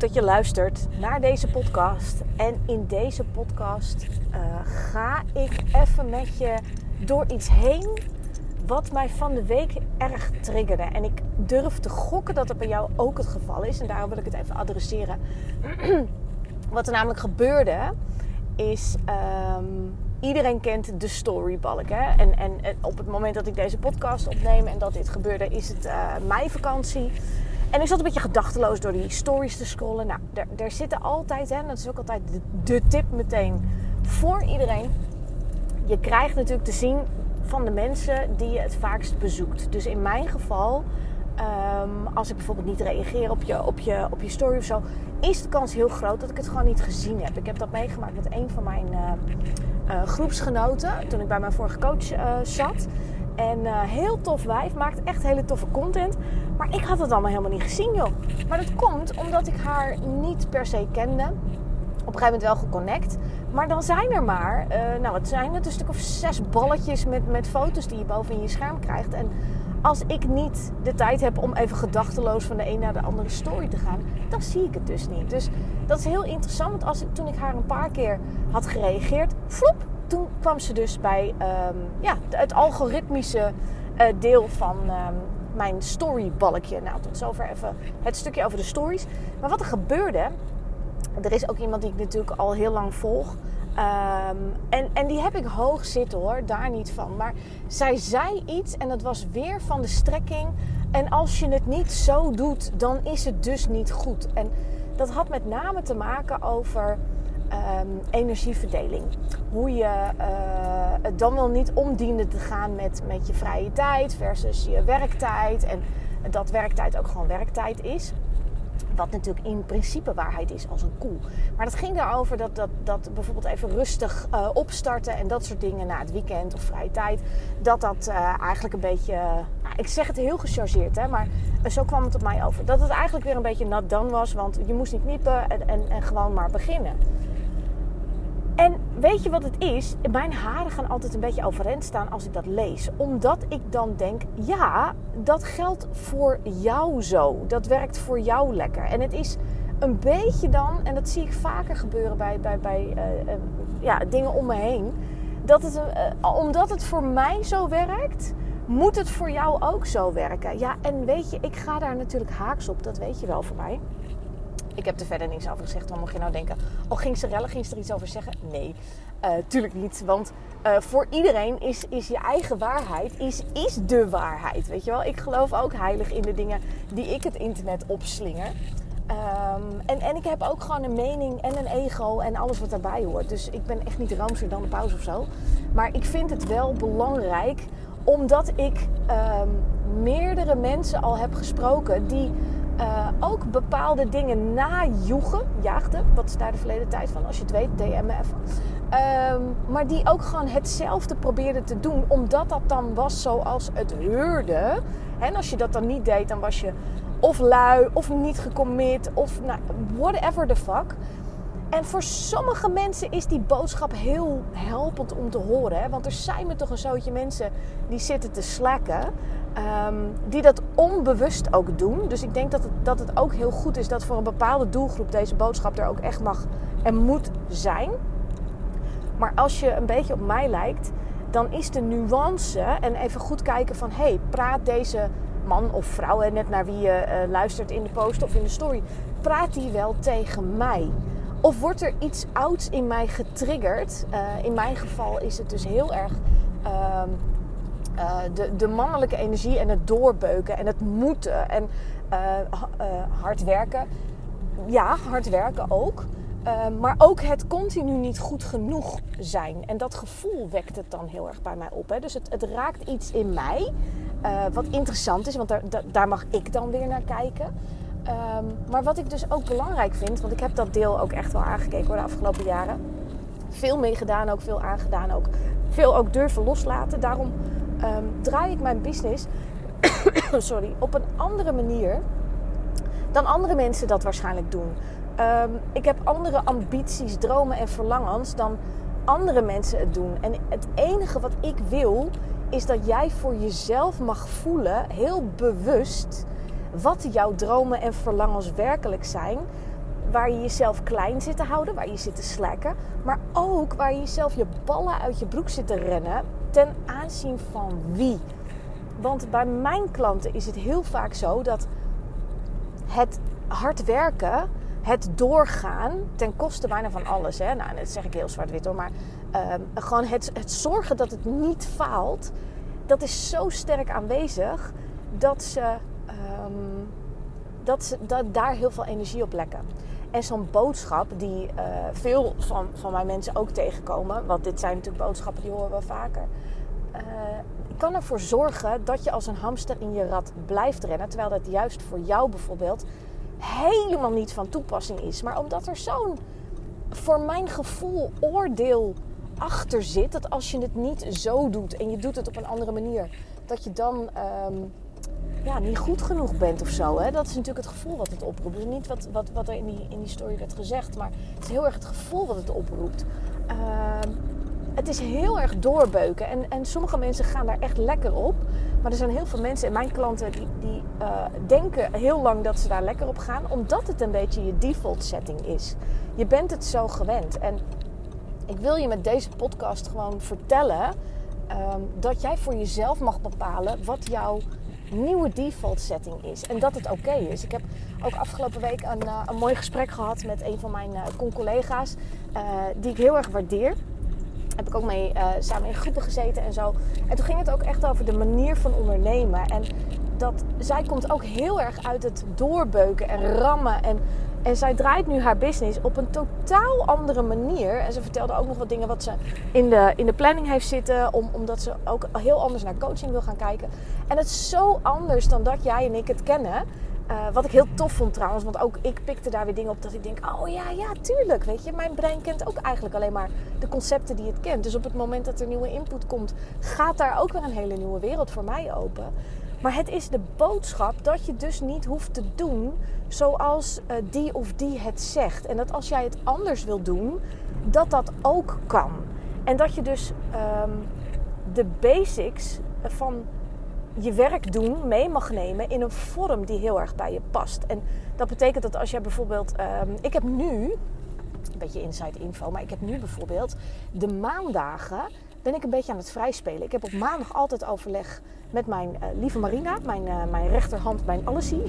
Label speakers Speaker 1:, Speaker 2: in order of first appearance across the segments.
Speaker 1: Dat je luistert naar deze podcast. En in deze podcast uh, ga ik even met je door iets heen wat mij van de week erg triggerde. En ik durf te gokken dat dat bij jou ook het geval is. En daarom wil ik het even adresseren. wat er namelijk gebeurde is... Um, iedereen kent de storybalk. Hè? En, en, op het moment dat ik deze podcast opneem en dat dit gebeurde, is het uh, meivakantie. En ik zat een beetje gedachteloos door die stories te scrollen. Nou, er, zitten altijd, en dat is ook altijd de, tip meteen voor iedereen. Je krijgt natuurlijk te zien van de mensen die je het vaakst bezoekt. Dus in mijn geval, um, als ik bijvoorbeeld niet reageer op je, op, je, op je story of zo, is de kans heel groot dat ik het gewoon niet gezien heb. Ik heb dat meegemaakt met een van mijn uh, uh, groepsgenoten toen ik bij mijn vorige coach uh, zat. En uh, heel tof wijf, maakt echt hele toffe content. Maar ik had het allemaal helemaal niet gezien, joh. Maar dat komt omdat ik haar niet per se kende. Op een gegeven moment wel geconnect. Maar dan zijn er maar, uh, nou wat zijn het, een stuk of zes balletjes met, met foto's die je boven in je scherm krijgt. En als ik niet de tijd heb om even gedachteloos van de een naar de andere story te gaan, dan zie ik het dus niet. Dus dat is heel interessant, want als ik, toen ik haar een paar keer had gereageerd, vloep, toen kwam ze dus bij um, ja, het algoritmische uh, deel van um, mijn storybalkje. Nou, tot zover even het stukje over de stories. Maar wat er gebeurde, er is ook iemand die ik natuurlijk al heel lang volg. Um, en, en die heb ik hoog zitten hoor, daar niet van. Maar zij zei iets en dat was weer van de strekking. En als je het niet zo doet, dan is het dus niet goed. En dat had met name te maken over um, energieverdeling. Hoe je uh, het dan wel niet omdiende te gaan met, met je vrije tijd versus je werktijd. En dat werktijd ook gewoon werktijd is. Wat natuurlijk in principe waarheid is als een koe. Maar dat ging daarover dat, dat, dat bijvoorbeeld even rustig uh, opstarten en dat soort dingen na het weekend of vrije tijd. Dat dat uh, eigenlijk een beetje. Nou, ik zeg het heel gechargeerd, hè, maar zo kwam het op mij over. Dat het eigenlijk weer een beetje nat dan was, want je moest niet kniepen en, en, en gewoon maar beginnen. En weet je wat het is? Mijn haren gaan altijd een beetje overeind staan als ik dat lees. Omdat ik dan denk, ja, dat geldt voor jou zo. Dat werkt voor jou lekker. En het is een beetje dan, en dat zie ik vaker gebeuren bij, bij, bij uh, uh, ja, dingen om me heen. Dat het, uh, omdat het voor mij zo werkt, moet het voor jou ook zo werken. Ja, en weet je, ik ga daar natuurlijk haaks op. Dat weet je wel voor mij. Ik heb er verder niks over gezegd. Dan mocht je nou denken, oh ging ze rellen, ging ze er iets over zeggen? Nee, uh, tuurlijk niet. Want uh, voor iedereen is, is je eigen waarheid, is, is de waarheid. Weet je wel? Ik geloof ook heilig in de dingen die ik het internet opslinger. Um, en, en ik heb ook gewoon een mening en een ego en alles wat daarbij hoort. Dus ik ben echt niet roomser dan de pauze of zo. Maar ik vind het wel belangrijk omdat ik um, meerdere mensen al heb gesproken die uh, ook bepaalde dingen najoegen. Jaagden, wat is daar de verleden tijd van? Als je het weet, DM me even. Um, maar die ook gewoon hetzelfde probeerden te doen, omdat dat dan was zoals het heurde. En als je dat dan niet deed, dan was je of lui, of niet gecommit, of nou, whatever the fuck. En voor sommige mensen is die boodschap heel helpend om te horen. Hè? Want er zijn me toch een zootje mensen die zitten te slakken. Um, die dat onbewust ook doen. Dus ik denk dat het, dat het ook heel goed is dat voor een bepaalde doelgroep deze boodschap er ook echt mag en moet zijn. Maar als je een beetje op mij lijkt, dan is de nuance en even goed kijken van hé, hey, praat deze man of vrouw, net naar wie je uh, luistert in de post of in de story, praat die wel tegen mij? Of wordt er iets ouds in mij getriggerd? Uh, in mijn geval is het dus heel erg uh, uh, de, de, mannelijke energie en het doorbeuken en het moeten en hard werken. Ja, hard werken ook. maar ook het continu niet goed genoeg zijn. En dat gevoel wekt het dan heel erg bij mij op. Hè? Dus het, het raakt iets in mij. wat interessant is, want daar, daar mag ik dan weer naar kijken. Um, maar wat ik dus ook belangrijk vind, want ik heb dat deel ook echt wel aangekeken hoor, de afgelopen jaren. Veel meegedaan, ook veel aangedaan, ook veel ook durven loslaten. Daarom ehm, draai ik mijn business sorry, op een andere manier dan andere mensen dat waarschijnlijk doen. Ehm, ik heb andere ambities, dromen en verlangens dan andere mensen het doen. En het enige wat ik wil is dat jij voor jezelf mag voelen, heel bewust, wat jouw dromen en verlangens werkelijk zijn. Waar je jezelf klein zit te houden, waar je zit te slacken. Maar ook waar je jezelf je ballen uit je broek zit te rennen. Ten aanzien van wie? Want bij mijn klanten is het heel vaak zo dat het hard werken, het doorgaan, ten koste bijna van alles. Hè? Nou, dat zeg ik heel zwart-wit hoor. Maar ehm, gewoon het, het zorgen dat het niet faalt, dat is zo sterk aanwezig dat ze, ehm, dat ze dat daar heel veel energie op lekken. En zo'n boodschap die uh, veel van, van mijn mensen ook tegenkomen, want dit zijn natuurlijk boodschappen die horen we vaker. Uh, kan ervoor zorgen dat je als een hamster in je rad blijft rennen. Terwijl dat juist voor jou bijvoorbeeld helemaal niet van toepassing is. Maar omdat er zo'n, voor mijn gevoel, oordeel achter zit. Dat als je het niet zo doet en je doet het op een andere manier, dat je dan ehm, ja, niet goed genoeg bent of zo. Hè? Dat is natuurlijk het gevoel wat het oproept. Dus niet wat, wat, wat er in die, in die story werd gezegd, maar het is heel erg het gevoel wat het oproept. Uh, het is heel erg doorbeuken. En, en sommige mensen gaan daar echt lekker op. Maar er zijn heel veel mensen en mijn klanten die, die uh, denken heel lang dat ze daar lekker op gaan. Omdat het een beetje je default setting is. Je bent het zo gewend. En ik wil je met deze podcast gewoon vertellen um, dat jij voor jezelf mag bepalen wat jouw nieuwe default setting is. En dat het oké is. Ik heb ook afgelopen week een, uh, een mooi gesprek gehad met een van mijn uh, collega's die ik heel erg waardeer heb ik ook mee samen in groepen gezeten en zo. En toen ging het ook echt over de manier van ondernemen. En dat zij komt ook heel erg uit het doorbeuken en rammen. En, en zij draait nu haar business op een totaal andere manier. En ze vertelde ook nog wat dingen wat ze in de, in de planning heeft zitten. Om, omdat ze ook heel anders naar coaching wil gaan kijken. En het is zo anders dan dat jij en ik het kennen. Uh, wat ik heel tof vond trouwens, want ook ik pikte daar weer dingen op dat ik denk: oh ja, ja, tuurlijk. Weet je, mijn brein kent ook eigenlijk alleen maar de concepten die het kent. Dus op het moment dat er nieuwe input komt, gaat daar ook weer een hele nieuwe wereld voor mij open. Maar het is de boodschap dat je dus niet hoeft te doen zoals uh, die of die het zegt. En dat als jij het anders wil doen, dat dat ook kan. En dat je dus um, de basics van je werk doen mee mag nemen in een vorm die heel erg bij je past. En dat betekent dat als jij bijvoorbeeld. Um, ik heb nu, een beetje inside info, maar ik heb nu bijvoorbeeld de maandagen. Ben ik een beetje aan het vrijspelen. Ik heb op maandag altijd overleg met mijn uh, lieve Marina, mijn, uh, mijn rechterhand, mijn allesie.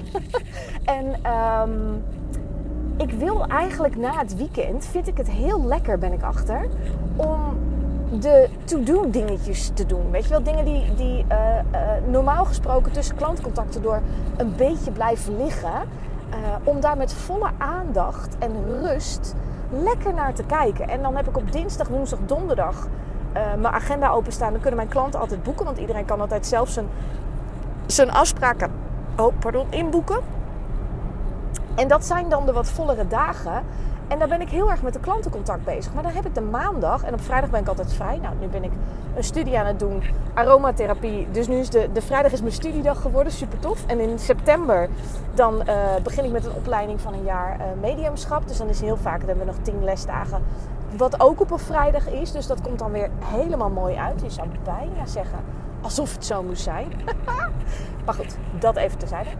Speaker 1: en um, ik wil eigenlijk na het weekend, vind ik het heel lekker, ben ik achter, om de to-do dingetjes te doen. Weet je wel, dingen die, die uh, normaal gesproken tussen klantcontacten door een beetje blijven liggen. Om daar met volle aandacht en rust lekker naar te kijken. En dan heb ik op dinsdag, woensdag, donderdag mijn agenda openstaan. Dan kunnen mijn klanten altijd boeken, want iedereen kan altijd zelf zijn, zijn afspraken oh, pardon, inboeken. En dat zijn dan de wat vollere dagen. En daar ben ik heel erg met de klantencontact bezig. Maar dan heb ik de maandag en op vrijdag ben ik altijd vrij. Nou, nu ben ik een studie aan het doen, aromatherapie. Dus nu is de, de vrijdag is mijn studiedag geworden, super tof. En in september dan uh, begin ik met een opleiding van een jaar uh, mediumschap. Dus dan is heel vaak, dan hebben we nog tien lesdagen. Wat ook op een vrijdag is. Dus dat komt dan weer helemaal mooi uit. Je zou bijna zeggen alsof het zo moest zijn. maar goed, dat even terzijde.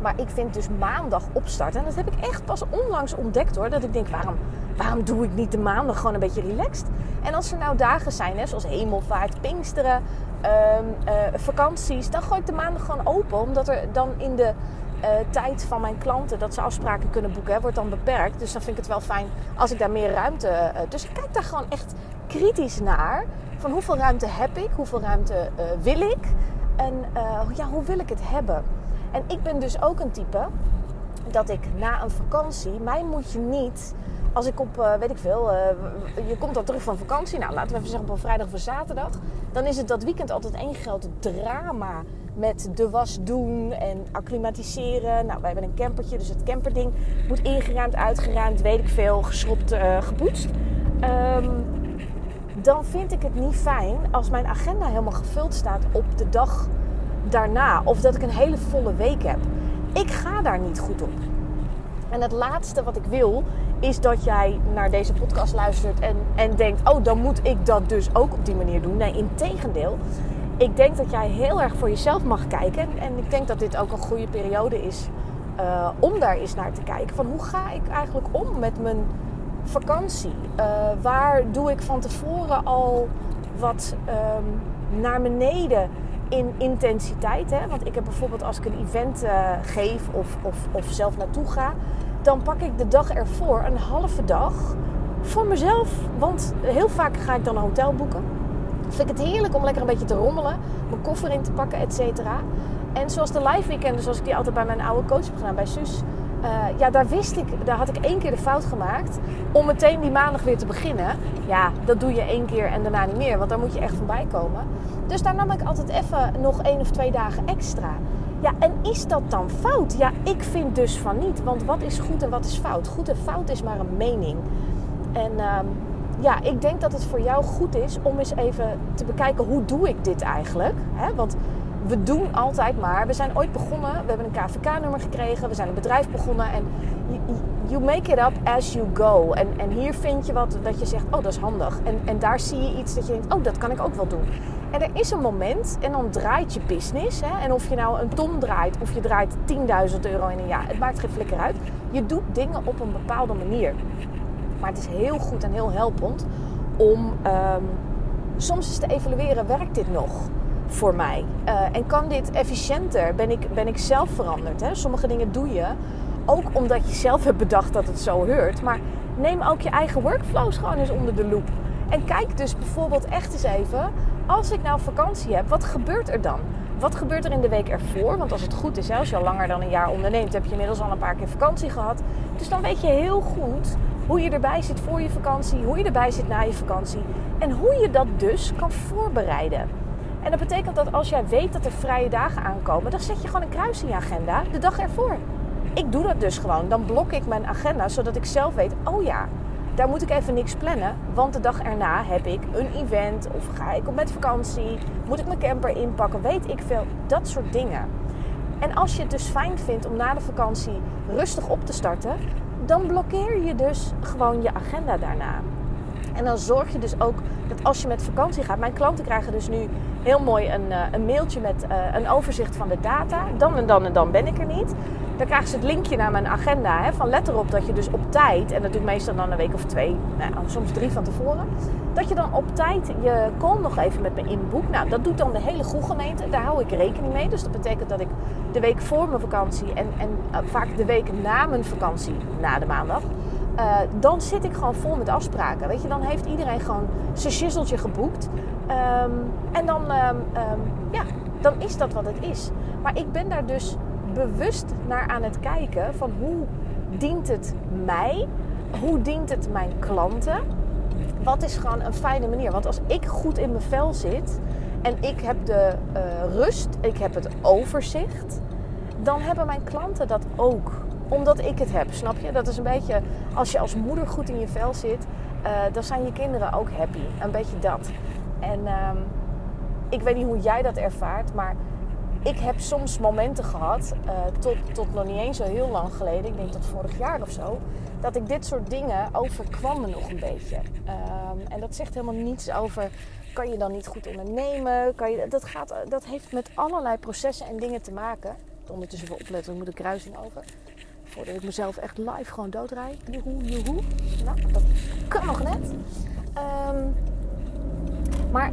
Speaker 1: Maar ik vind dus maandag opstarten. En dat heb ik echt pas onlangs ontdekt hoor. Dat ik denk, waarom, waarom doe ik niet de maandag gewoon een beetje relaxed? En als er nou dagen zijn, hè, zoals hemelvaart, pinksteren, um, uh, vakanties. Dan gooi ik de maandag gewoon open. Omdat er dan in de uh, tijd van mijn klanten dat ze afspraken kunnen boeken, wordt dan beperkt. Dus dan vind ik het wel fijn als ik daar meer ruimte. Uh, dus ik kijk daar gewoon echt kritisch naar. Van hoeveel ruimte heb ik? Hoeveel ruimte wil ik? En ja, hoe wil ik het hebben? En ik ben dus ook een type dat ik na een vakantie, mij moet je niet, als ik op, weet ik veel, je komt dan terug van vakantie, nou laten we even zeggen op een vrijdag of zaterdag, dan is het dat weekend altijd één groot drama met de was doen en acclimatiseren. Nou, wij hebben een campertje, dus het camperding moet ingeruimd, uitgeruimd, weet ik veel, geschropt, uh, gepoetst. Um, dan vind ik het niet fijn als mijn agenda helemaal gevuld staat op de dag daarna. Of dat ik een hele volle week heb. Ik ga daar niet goed op. En het laatste wat ik wil is dat jij naar deze podcast luistert en, en denkt: oh, dan moet ik dat dus ook op die manier doen. Nee, in tegendeel. Ik denk dat jij heel erg voor jezelf mag kijken. En ik denk dat dit ook een goede periode is uh, om daar eens naar te kijken. Van hoe ga ik eigenlijk om met mijn vakantie? Uh, waar doe ik van tevoren al wat um, naar beneden in intensiteit? Hè? Want ik heb bijvoorbeeld als ik een event uh, geef of, of, of zelf naartoe ga, dan pak ik de dag ervoor een halve dag voor mezelf. Want heel vaak ga ik dan een hotel boeken. Vind ik het heerlijk om lekker een beetje te rommelen, mijn koffer in te pakken, et cetera. En zoals de live weekenden, zoals ik die altijd bij mijn oude coach heb gedaan, bij Sus. Uh, ja, daar wist ik, daar had ik één keer de fout gemaakt om meteen die maandag weer te beginnen. Ja, dat doe je één keer en daarna niet meer, want daar moet je echt van bij komen. Dus daar nam ik altijd even nog één of twee dagen extra. Ja, en is dat dan fout? Ja, ik vind dus van niet. Want wat is goed en wat is fout? Goed en fout is maar een mening. En uh, ja, ik denk dat het voor jou goed is om eens even te bekijken hoe doe ik dit eigenlijk. Hè? Want we doen altijd maar. We zijn ooit begonnen. We hebben een KVK-nummer gekregen. We zijn een bedrijf begonnen. En you make it up as you go. En, en hier vind je wat dat je zegt, oh dat is handig. En, en daar zie je iets dat je denkt, oh dat kan ik ook wel doen. En er is een moment en dan draait je business. Hè? En of je nou een ton draait of je draait 10.000 euro in een jaar. Het maakt geen flikker uit. Je doet dingen op een bepaalde manier. Maar het is heel goed en heel helpend om um, soms eens te evalueren, werkt dit nog? voor mij? Uh, en kan dit efficiënter? Ben ik, ben ik zelf veranderd? Hè? Sommige dingen doe je ook omdat je zelf hebt bedacht dat het zo hoort. Maar neem ook je eigen workflows gewoon eens onder de loep. En kijk dus bijvoorbeeld echt eens even, als ik nou vakantie heb, wat gebeurt er dan? Wat gebeurt er in de week ervoor? Want als het goed is, als je al langer dan een jaar onderneemt, heb je inmiddels al een paar keer vakantie gehad. Dus dan weet je heel goed hoe je erbij zit voor je vakantie, hoe je erbij zit na je vakantie en hoe je dat dus kan voorbereiden. En dat betekent dat als jij weet dat er vrije dagen aankomen, dan zet je gewoon een kruis in je agenda de dag ervoor. Ik doe dat dus gewoon. Dan blok ik mijn agenda zodat ik zelf weet, oh ja, daar moet ik even niks plannen. Want de dag erna heb ik een event of ga ik op met vakantie. Moet ik mijn camper inpakken? Weet ik veel. Dat soort dingen. En als je het dus fijn vindt om na de vakantie rustig op te starten, dan blokkeer je dus gewoon je agenda daarna. En dan zorg je dus ook dat als je met vakantie gaat. Mijn klanten krijgen dus nu heel mooi een, uh, een mailtje met uh, een overzicht van de data. Dan en dan en dan ben ik er niet. Dan krijgen ze het linkje naar mijn agenda. Hè, van let erop dat je dus op tijd, en dat doet meestal dan een week of twee, nou, soms drie van tevoren. Dat je dan op tijd je call nog even met me inboekt. Nou, dat doet dan de hele gemeente. Daar hou ik rekening mee. Dus dat betekent dat ik de week voor mijn vakantie en, en uh, vaak de week na mijn vakantie, na de maandag uh, dan zit ik gewoon vol met afspraken. Weet je, dan heeft iedereen gewoon zijn schizzeltje geboekt. Um, en dan, um, um, ja, dan is dat wat het is. Maar ik ben daar dus bewust naar aan het kijken van hoe dient het mij? Hoe dient het mijn klanten? Wat is gewoon een fijne manier? Want als ik goed in mijn vel zit en ik heb de uh, rust, ik heb het overzicht, dan hebben mijn klanten dat ook omdat ik het heb, snap je? Dat is een beetje, als je als moeder goed in je vel zit, uh, dan zijn je kinderen ook happy. Een beetje dat. En uh, ik weet niet hoe jij dat ervaart, maar ik heb soms momenten gehad, uh, tot, tot nog niet eens zo heel lang geleden, ik denk tot vorig jaar of zo, dat ik dit soort dingen overkwam me nog een beetje. Um, en dat zegt helemaal niets over, kan je dan niet goed ondernemen? Kan je, dat, gaat, dat heeft met allerlei processen en dingen te maken. Ondertussen even opletten, ik moet een kruising over. Voordat ik mezelf echt live gewoon doodrijd. Joehoe, joehoe. Nou, dat kan nog net. Um, maar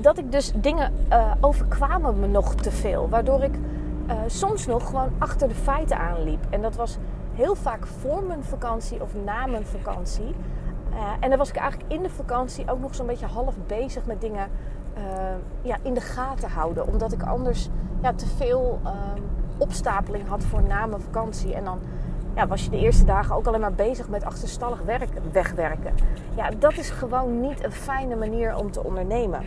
Speaker 1: dat ik dus dingen uh, overkwamen me nog te veel. Waardoor ik uh, soms nog gewoon achter de feiten aanliep. En dat was heel vaak voor mijn vakantie of na mijn vakantie. Uh, en dan was ik eigenlijk in de vakantie ook nog zo'n beetje half bezig met dingen ja, in de gaten houden. Omdat ik anders ja, te veel ehm, opstapeling had voor na mijn vakantie. En dan ja, was je de eerste dagen ook alleen maar bezig met achterstallig werk wegwerken. Ja, dat is gewoon niet een fijne manier om te ondernemen.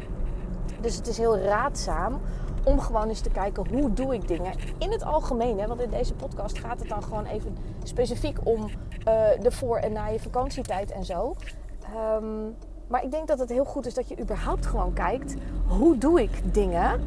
Speaker 1: Dus het is heel raadzaam om gewoon eens te kijken hoe doe ik dingen in het algemeen. Hè? Want in deze podcast gaat het dan gewoon even specifiek om uh, de voor- en na je vakantietijd en zo. Um, Maar ik denk dat het heel goed is dat je überhaupt gewoon kijkt: hoe doe ik dingen?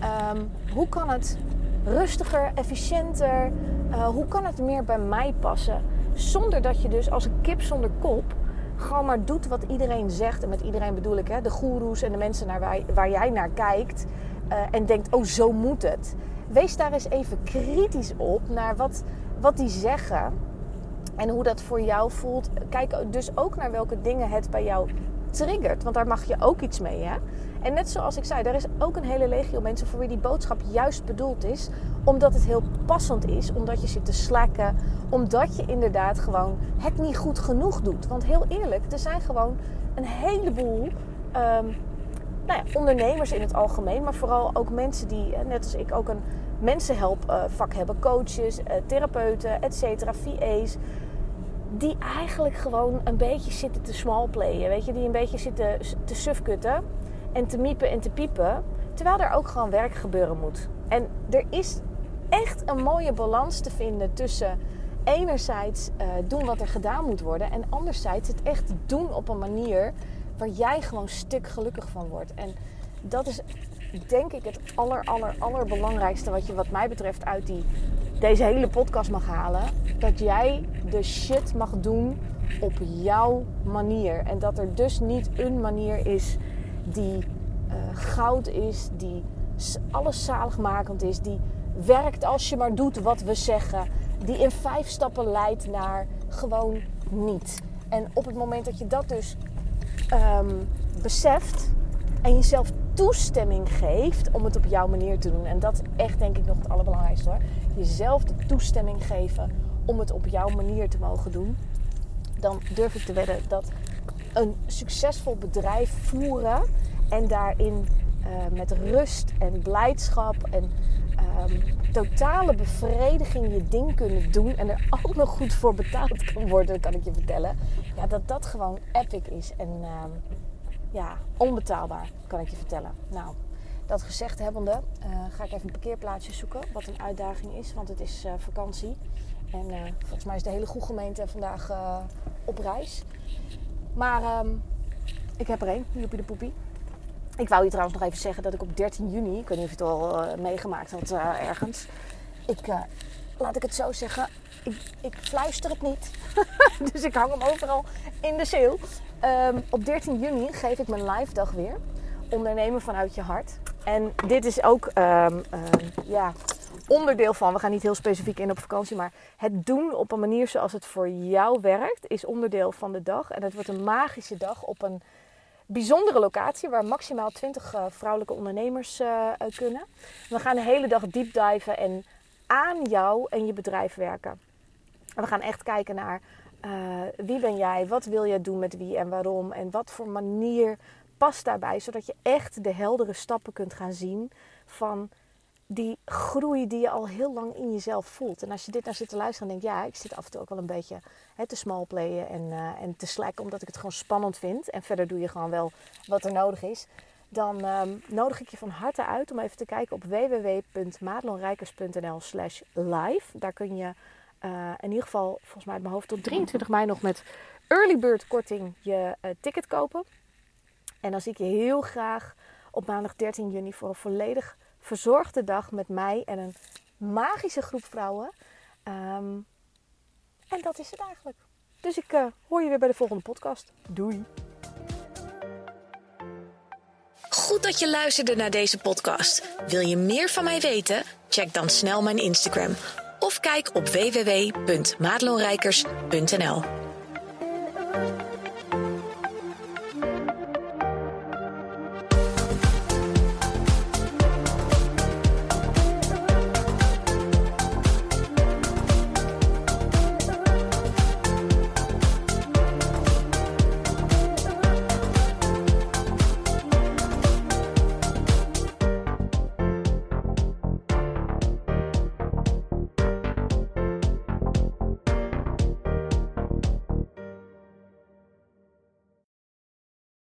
Speaker 1: Ehm, hoe kan het rustiger, efficiënter? Uh, hoe kan het meer bij mij passen? Zonder dat je dus als een kip zonder kop gewoon maar doet wat iedereen zegt. En met iedereen bedoel ik hè, de goeroes en de mensen naar waar, waar jij naar kijkt. Uh, en denkt, oh zo moet het. Wees daar eens even kritisch op naar wat, wat die zeggen. En hoe dat voor jou voelt. Kijk dus ook naar welke dingen het bij jou triggert. Want daar mag je ook iets mee. Hè? En net zoals ik zei, er is ook een hele legio mensen voor wie die boodschap juist bedoeld is. Omdat het heel passend is. Omdat je zit te slakken. Omdat je inderdaad gewoon het niet goed genoeg doet. Want heel eerlijk, er zijn gewoon een heleboel um, nou ja, ondernemers in het algemeen. Maar vooral ook mensen die, eh, net als ik, ook een mensenhelpvak hebben. Coaches, eh, therapeuten, et cetera, VA's die eigenlijk gewoon een beetje zitten te smallplayen. Weet je, die een beetje zitten te sufkutten en te miepen en te piepen. Terwijl er ook gewoon werk gebeuren moet. En er is echt een mooie balans te vinden tussen enerzijds uh, doen wat er gedaan moet worden. En anderzijds het echt doen op een manier waar jij gewoon stuk gelukkig van wordt. En dat is denk ik het aller, aller, allerbelangrijkste wat je wat mij betreft uit die, deze hele podcast mag halen. Dat jij de shit mag doen op jouw manier. En dat er dus niet een manier is die uh, goud is, die alles zaligmakend is, die werkt als je maar doet wat we zeggen, die in vijf stappen leidt naar gewoon niet. En op het moment dat je dat dus um, beseft en jezelf toestemming geeft om het op jouw manier te doen. En dat is echt denk ik nog het allerbelangrijkste hoor. Jezelf de toestemming geven om het op jouw manier te mogen doen. Dan durf ik te wedden dat een succesvol bedrijf voeren en daarin uh, met rust en blijdschap en um, totale bevrediging je ding kunnen doen en er ook nog goed voor betaald kan worden, kan ik je vertellen. Ja, dat dat gewoon epic is en um, ja, onbetaalbaar, kan ik je vertellen. Nou, dat gezegd hebbende, uh, ga ik even een parkeerplaatsje zoeken, wat een uitdaging is, want het is uh, vakantie. En uh, volgens mij is de hele goede gemeente vandaag op reis. Maar um, ik heb er één, op de poepie. Ik wou je trouwens nog even zeggen dat ik op 13 juni, ik weet niet of je het al meegemaakt had ergens. Ik, laat ik het zo zeggen, ik, ik fluister het niet. dus ik hang hem overal in de sale. Um, op 13 juni geef ik mijn live dag weer. Ondernemen vanuit je hart. En dit is ook um, ja, onderdeel van, we gaan niet heel specifiek in op vakantie, maar het doen op een manier zoals het voor jou werkt, is onderdeel van de dag. En het wordt een magische dag op een bijzondere locatie waar maximaal 20 uh, vrouwelijke ondernemers uh, kunnen. We gaan de hele dag deep diven en aan jou en je bedrijf werken. En we gaan echt kijken naar uh, wie ben jij, wat wil je doen met wie en waarom en wat voor manier past daarbij, zodat je echt de heldere stappen kunt gaan zien van die groei die je al heel lang in jezelf voelt. En als je dit naar zit te luisteren en denkt, ja, ik zit af en toe ook wel een beetje hè, te small playen en, uh, en te slacken, omdat ik het gewoon spannend vind. En verder doe je gewoon wel wat er nodig is. Dan um, nodig ik je van harte uit om even te kijken op www.madelonrijkers.nl slash live. Daar kun je uh, in ieder geval, volgens mij uit mijn hoofd, tot 23 mei nog met early bird korting je uh, ticket kopen. En dan zie ik je heel graag op maandag 13 juni voor een volledig verzorgde dag met mij en een magische groep vrouwen. Um, en dat is het eigenlijk. Dus ik uh, hoor je weer bij de volgende podcast. Doei.
Speaker 2: Goed dat je luisterde naar deze podcast. Wil je meer van mij weten? Check dan snel mijn Instagram of kijk op www.maatloonrijkers.nl.